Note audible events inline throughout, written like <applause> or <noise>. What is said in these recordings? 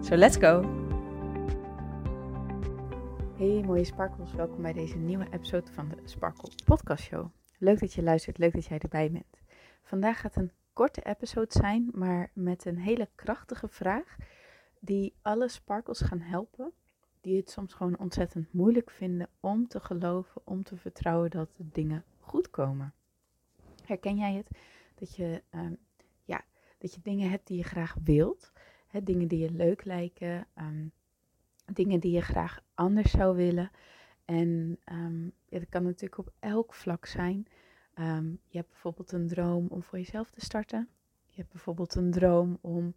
So let's go! Hey mooie sparkles, welkom bij deze nieuwe episode van de Sparkle Podcast Show. Leuk dat je luistert, leuk dat jij erbij bent. Vandaag gaat een korte episode zijn, maar met een hele krachtige vraag die alle sparkles gaan helpen. Die het soms gewoon ontzettend moeilijk vinden om te geloven, om te vertrouwen dat dingen goed komen. Herken jij het? Dat je, um, ja, dat je dingen hebt die je graag wilt, dingen die je leuk lijken, um, dingen die je graag anders zou willen. En ja, dat kan natuurlijk op elk vlak zijn. Um, je hebt bijvoorbeeld een droom om voor jezelf te starten. Je hebt bijvoorbeeld een droom om,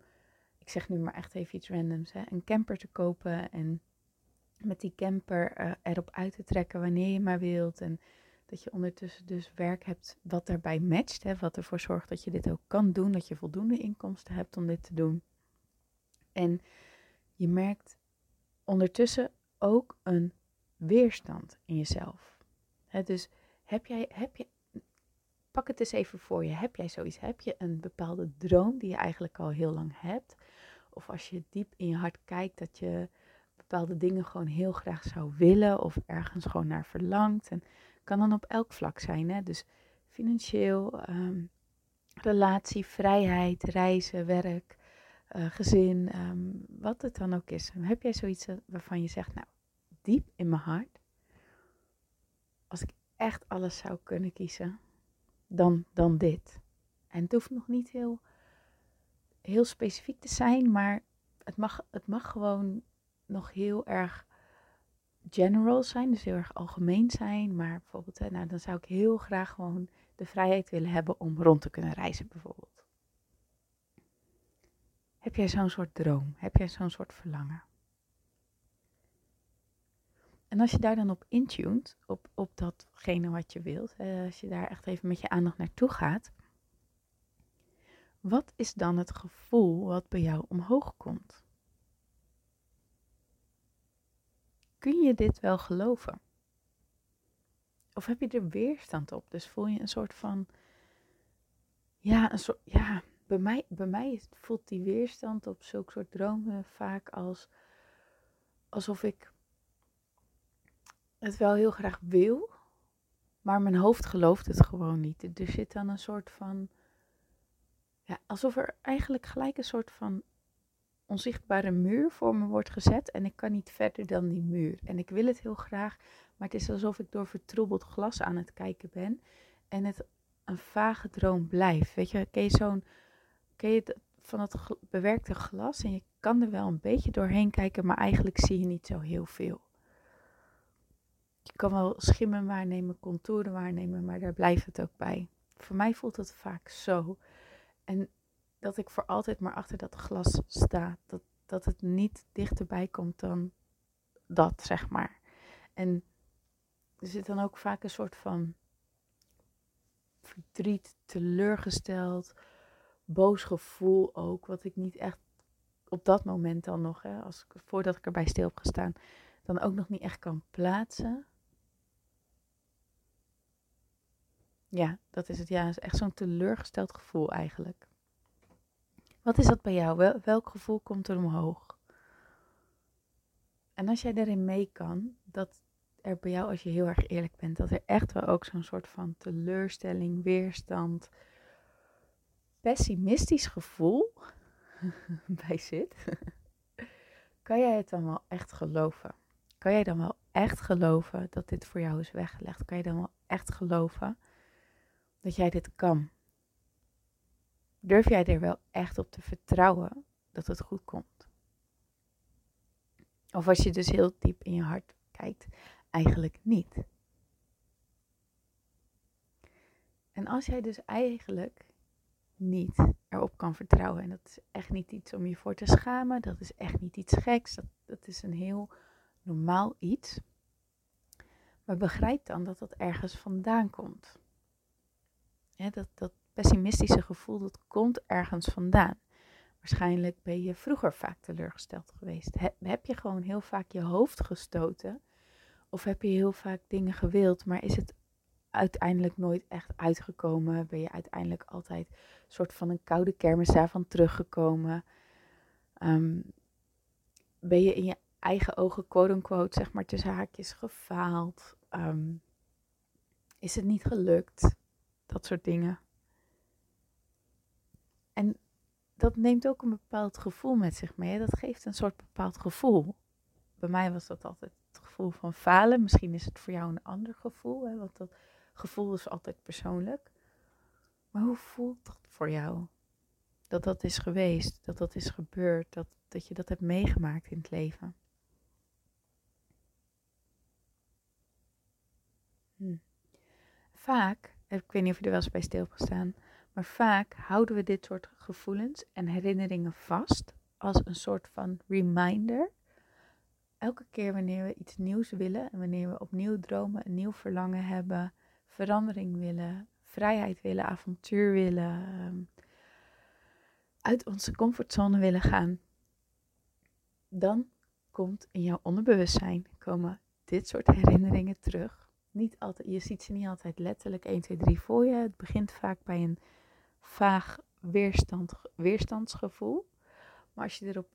ik zeg nu maar echt even iets randoms, hè, een camper te kopen en met die camper uh, erop uit te trekken wanneer je maar wilt. En dat je ondertussen dus werk hebt wat daarbij matcht, hè, wat ervoor zorgt dat je dit ook kan doen, dat je voldoende inkomsten hebt om dit te doen. En je merkt ondertussen ook een weerstand in jezelf. Dus heb jij, heb je, pak het eens even voor je. Heb jij zoiets? Heb je een bepaalde droom die je eigenlijk al heel lang hebt? Of als je diep in je hart kijkt dat je bepaalde dingen gewoon heel graag zou willen of ergens gewoon naar verlangt. En kan dan op elk vlak zijn. Dus financieel, um, relatie, vrijheid, reizen, werk, uh, gezin, um, wat het dan ook is. Heb jij zoiets waarvan je zegt, nou, diep in mijn hart, als ik echt alles zou kunnen kiezen, dan, dan dit. En het hoeft nog niet heel, heel specifiek te zijn, maar het mag, het mag gewoon nog heel erg general zijn, dus heel erg algemeen zijn. Maar bijvoorbeeld, nou, dan zou ik heel graag gewoon de vrijheid willen hebben om rond te kunnen reizen, bijvoorbeeld. Heb jij zo'n soort droom? Heb jij zo'n soort verlangen? En als je daar dan op intuned, op, op datgene wat je wilt, als je daar echt even met je aandacht naartoe gaat, wat is dan het gevoel wat bij jou omhoog komt? Kun je dit wel geloven? Of heb je er weerstand op? Dus voel je een soort van, ja, een soort, ja, bij mij, bij mij voelt die weerstand op zulke soort dromen vaak als alsof ik het wel heel graag wil, maar mijn hoofd gelooft het gewoon niet. Er zit dan een soort van, ja, alsof er eigenlijk gelijk een soort van onzichtbare muur voor me wordt gezet en ik kan niet verder dan die muur. En ik wil het heel graag, maar het is alsof ik door vertroebeld glas aan het kijken ben en het een vage droom blijft. Weet je, ken je zo'n ken je van het bewerkte glas en je kan er wel een beetje doorheen kijken, maar eigenlijk zie je niet zo heel veel. Je kan wel schimmen waarnemen, contouren waarnemen, maar daar blijft het ook bij. Voor mij voelt het vaak zo. En dat ik voor altijd maar achter dat glas sta. Dat, dat het niet dichterbij komt dan dat, zeg maar. En er zit dan ook vaak een soort van verdriet, teleurgesteld, boos gevoel ook, wat ik niet echt op dat moment dan nog, hè, als, voordat ik erbij stil heb gestaan, dan ook nog niet echt kan plaatsen. Ja, dat is het. Ja, is echt zo'n teleurgesteld gevoel eigenlijk. Wat is dat bij jou? Wel, welk gevoel komt er omhoog? En als jij daarin mee kan, dat er bij jou, als je heel erg eerlijk bent, dat er echt wel ook zo'n soort van teleurstelling, weerstand, pessimistisch gevoel <laughs> bij zit, <laughs> kan jij het dan wel echt geloven? Kan jij dan wel echt geloven dat dit voor jou is weggelegd? Kan je dan wel echt geloven dat jij dit kan? Durf jij er wel echt op te vertrouwen dat het goed komt? Of als je dus heel diep in je hart kijkt, eigenlijk niet. En als jij dus eigenlijk niet erop kan vertrouwen. En dat is echt niet iets om je voor te schamen. Dat is echt niet iets geks. Dat, dat is een heel normaal iets. Maar begrijp dan dat dat ergens vandaan komt. dat, dat pessimistische gevoel, dat komt ergens vandaan. Waarschijnlijk ben je vroeger vaak teleurgesteld geweest. heb je gewoon heel vaak je hoofd gestoten? Of heb je heel vaak dingen gewild, maar is het uiteindelijk nooit echt uitgekomen? Ben je uiteindelijk altijd een soort van een koude kermis daarvan teruggekomen? Ehm, ben je in je eigen ogen, quote-unquote, zeg maar tussen haakjes, gefaald? Ehm, is het niet gelukt? Dat soort dingen. En dat neemt ook een bepaald gevoel met zich mee. Dat geeft een soort bepaald gevoel. Bij mij was dat altijd het gevoel van falen. Misschien is het voor jou een ander gevoel, hè, want dat gevoel is altijd persoonlijk. Maar hoe voelt dat voor jou? Dat dat is geweest, dat dat is gebeurd, dat, dat je dat hebt meegemaakt in het leven. Hm. Vaak, ik weet niet of je er wel eens bij stil maar vaak houden we dit soort gevoelens en herinneringen vast als een soort van reminder. Elke keer wanneer we iets nieuws willen en wanneer we opnieuw dromen, een nieuw verlangen hebben, verandering willen, vrijheid willen, avontuur willen, ehm, uit onze comfortzone willen gaan, dan komt in jouw onderbewustzijn komen dit soort herinneringen terug. Niet altijd, je ziet ze niet altijd letterlijk 1, 2, 3 voor je. Het begint vaak bij een vaag weerstand, weerstandsgevoel. Maar als je erop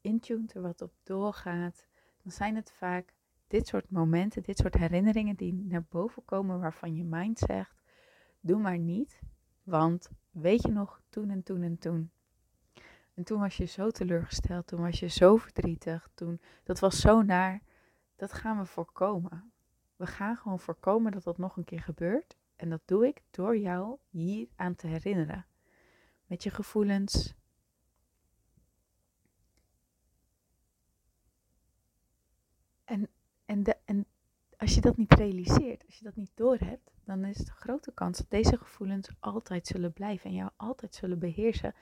intunt, er wat op doorgaat, dan zijn het vaak dit soort momenten, dit soort herinneringen die naar boven komen waarvan je mind zegt, doe maar niet, want weet je nog, toen en toen en toen. En toen was je zo teleurgesteld, toen was je zo verdrietig, toen, dat was zo naar, dat gaan we voorkomen. We gaan gewoon voorkomen dat dat nog een keer gebeurt. En dat doe ik door jou hier aan te herinneren. Met je gevoelens. En, en, en als je dat niet realiseert, als je dat niet doorhebt, dan is de grote kans dat deze gevoelens altijd zullen blijven en jou altijd zullen beheersen.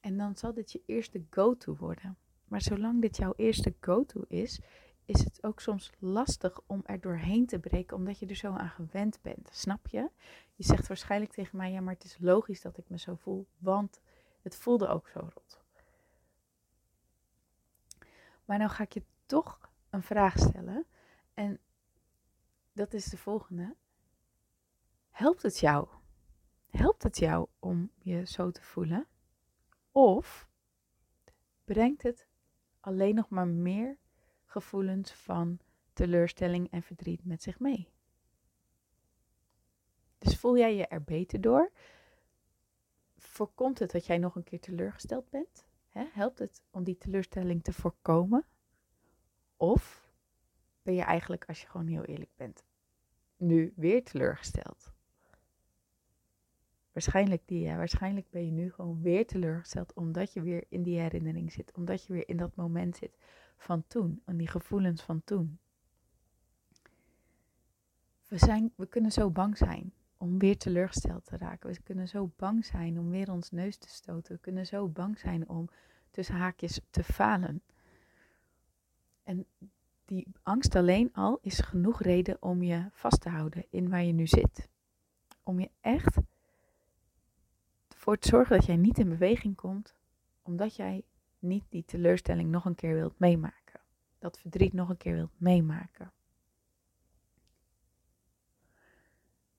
En dan zal dit je eerste go-to worden. Maar zolang dit jouw eerste go-to is, is het ook soms lastig om er doorheen te breken, omdat je er zo aan gewend bent. Snap je? Je zegt waarschijnlijk tegen mij, ja, maar het is logisch dat ik me zo voel, want het voelde ook zo rot. Maar nou ga ik je toch een vraag stellen. En dat is de volgende. Helpt het jou? Helpt het jou om je zo te voelen? Of brengt het alleen nog maar meer gevoelens van teleurstelling en verdriet met zich mee. Dus voel jij je er beter door? Voorkomt het dat jij nog een keer teleurgesteld bent? helpt het om die teleurstelling te voorkomen? Of ben je eigenlijk, als je gewoon heel eerlijk bent, nu weer teleurgesteld? Waarschijnlijk die. Waarschijnlijk ben je nu gewoon weer teleurgesteld omdat je weer in die herinnering zit. Omdat je weer in dat moment zit van toen, en die gevoelens van toen. We, zijn, we kunnen zo bang zijn om weer teleurgesteld te raken. We kunnen zo bang zijn om weer ons neus te stoten. We kunnen zo bang zijn om tussen haakjes te falen. En die angst alleen al is genoeg reden om je vast te houden in waar je nu zit. Om je echt voor te zorgen dat jij niet in beweging komt, omdat jij niet die teleurstelling nog een keer wilt meemaken. Dat verdriet nog een keer wilt meemaken.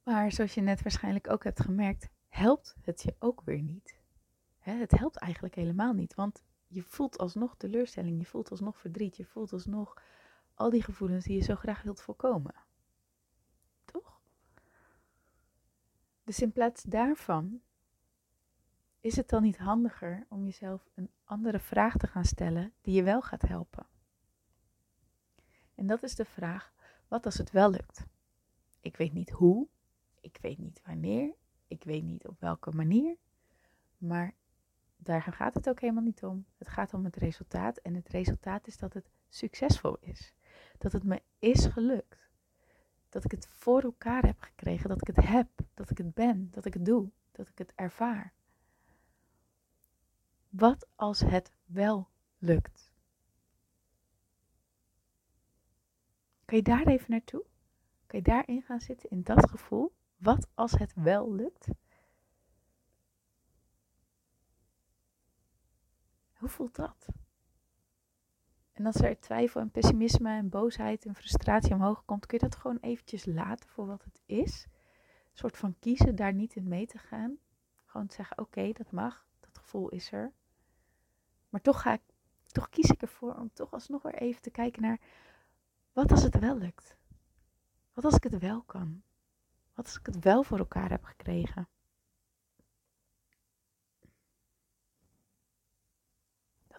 Maar zoals je net waarschijnlijk ook hebt gemerkt, helpt het je ook weer niet. het helpt eigenlijk helemaal niet, want je voelt alsnog teleurstelling, je voelt alsnog verdriet, je voelt alsnog al die gevoelens die je zo graag wilt voorkomen. Toch? Dus in plaats daarvan is het dan niet handiger om jezelf een andere vraag te gaan stellen die je wel gaat helpen? En dat is de vraag: wat als het wel lukt? Ik weet niet hoe, ik weet niet wanneer, ik weet niet op welke manier, maar daar gaat het ook helemaal niet om. Het gaat om het resultaat en het resultaat is dat het succesvol is. Dat het me is gelukt. Dat ik het voor elkaar heb gekregen, dat ik het heb, dat ik het ben, dat ik het doe, dat ik het ervaar. Wat als het wel lukt? Kan je daar even naartoe? Kan je daarin gaan zitten, in dat gevoel? Wat als het wel lukt? Hoe voelt dat? En als er twijfel en pessimisme en boosheid en frustratie omhoog komt, kun je dat gewoon eventjes laten voor wat het is. Een soort van kiezen, daar niet in mee te gaan. Gewoon zeggen, oké, dat mag, dat gevoel is er. Maar toch, ga ik, toch kies ik ervoor om toch alsnog weer even te kijken naar, wat als het wel lukt? Wat als ik het wel kan? Wat als ik het wel voor elkaar heb gekregen?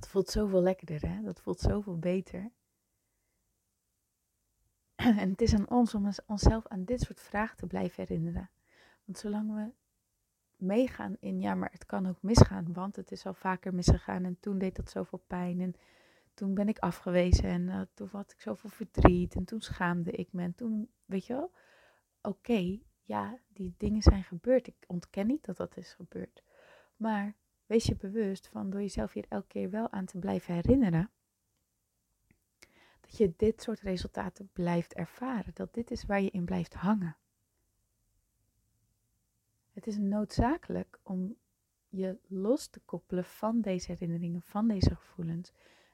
Dat voelt zoveel lekkerder, hè? Dat voelt zoveel beter. <clears throat> En het is aan ons om onszelf aan dit soort vragen te blijven herinneren. Want zolang we meegaan in, ja, maar het kan ook misgaan, want het is al vaker misgegaan en toen deed dat zoveel pijn en toen ben ik afgewezen en uh, toen had ik zoveel verdriet en toen schaamde ik me en toen, weet je wel, oké, ja, die dingen zijn gebeurd. Ik ontken niet dat dat is gebeurd. Maar wees je bewust van door jezelf hier elke keer wel aan te blijven herinneren, dat je dit soort resultaten blijft ervaren. Dat dit is waar je in blijft hangen. Het is noodzakelijk om je los te koppelen van deze herinneringen, van deze gevoelens.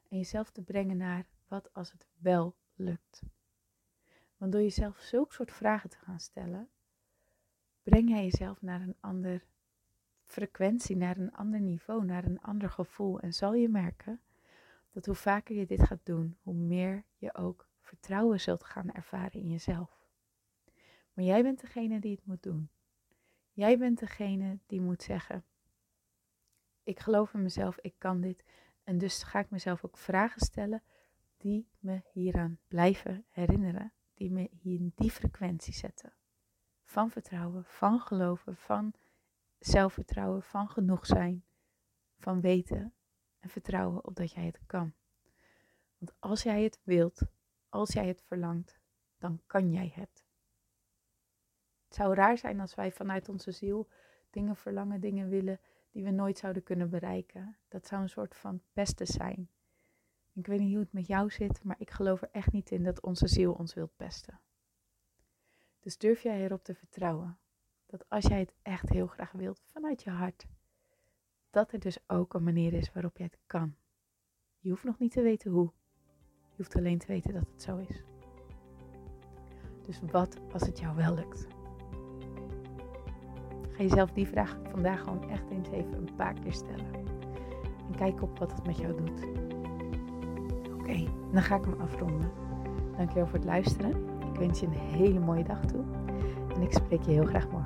En jezelf te brengen naar wat als het wel lukt. Want door jezelf zulke soort vragen te gaan stellen, breng jij jezelf naar een ander frequentie, naar een ander niveau, naar een ander gevoel. En zal je merken dat hoe vaker je dit gaat doen, hoe meer je ook vertrouwen zult gaan ervaren in jezelf. Maar jij bent degene die het moet doen. Jij bent degene die moet zeggen: Ik geloof in mezelf, ik kan dit. En dus ga ik mezelf ook vragen stellen die me hieraan blijven herinneren, die me hier in die frequentie zetten. Van vertrouwen, van geloven, van zelfvertrouwen, van genoeg zijn, van weten en vertrouwen op dat jij het kan. Want als jij het wilt, als jij het verlangt, dan kan jij het. Het zou raar zijn als wij vanuit onze ziel dingen verlangen, dingen willen die we nooit zouden kunnen bereiken. Dat zou een soort van pesten zijn. Ik weet niet hoe het met jou zit, maar ik geloof er echt niet in dat onze ziel ons wilt pesten. Dus durf jij erop te vertrouwen dat als jij het echt heel graag wilt vanuit je hart, dat er dus ook een manier is waarop jij het kan. Je hoeft nog niet te weten hoe. Je hoeft alleen te weten dat het zo is. Dus wat als het jou wel lukt? Ga jezelf die vraag vandaag gewoon echt eens even een paar keer stellen. En kijk op wat het met jou doet. Oké, dan ga ik hem afronden. Dankjewel voor het luisteren. Ik wens je een hele mooie dag toe. En ik spreek je heel graag morgen.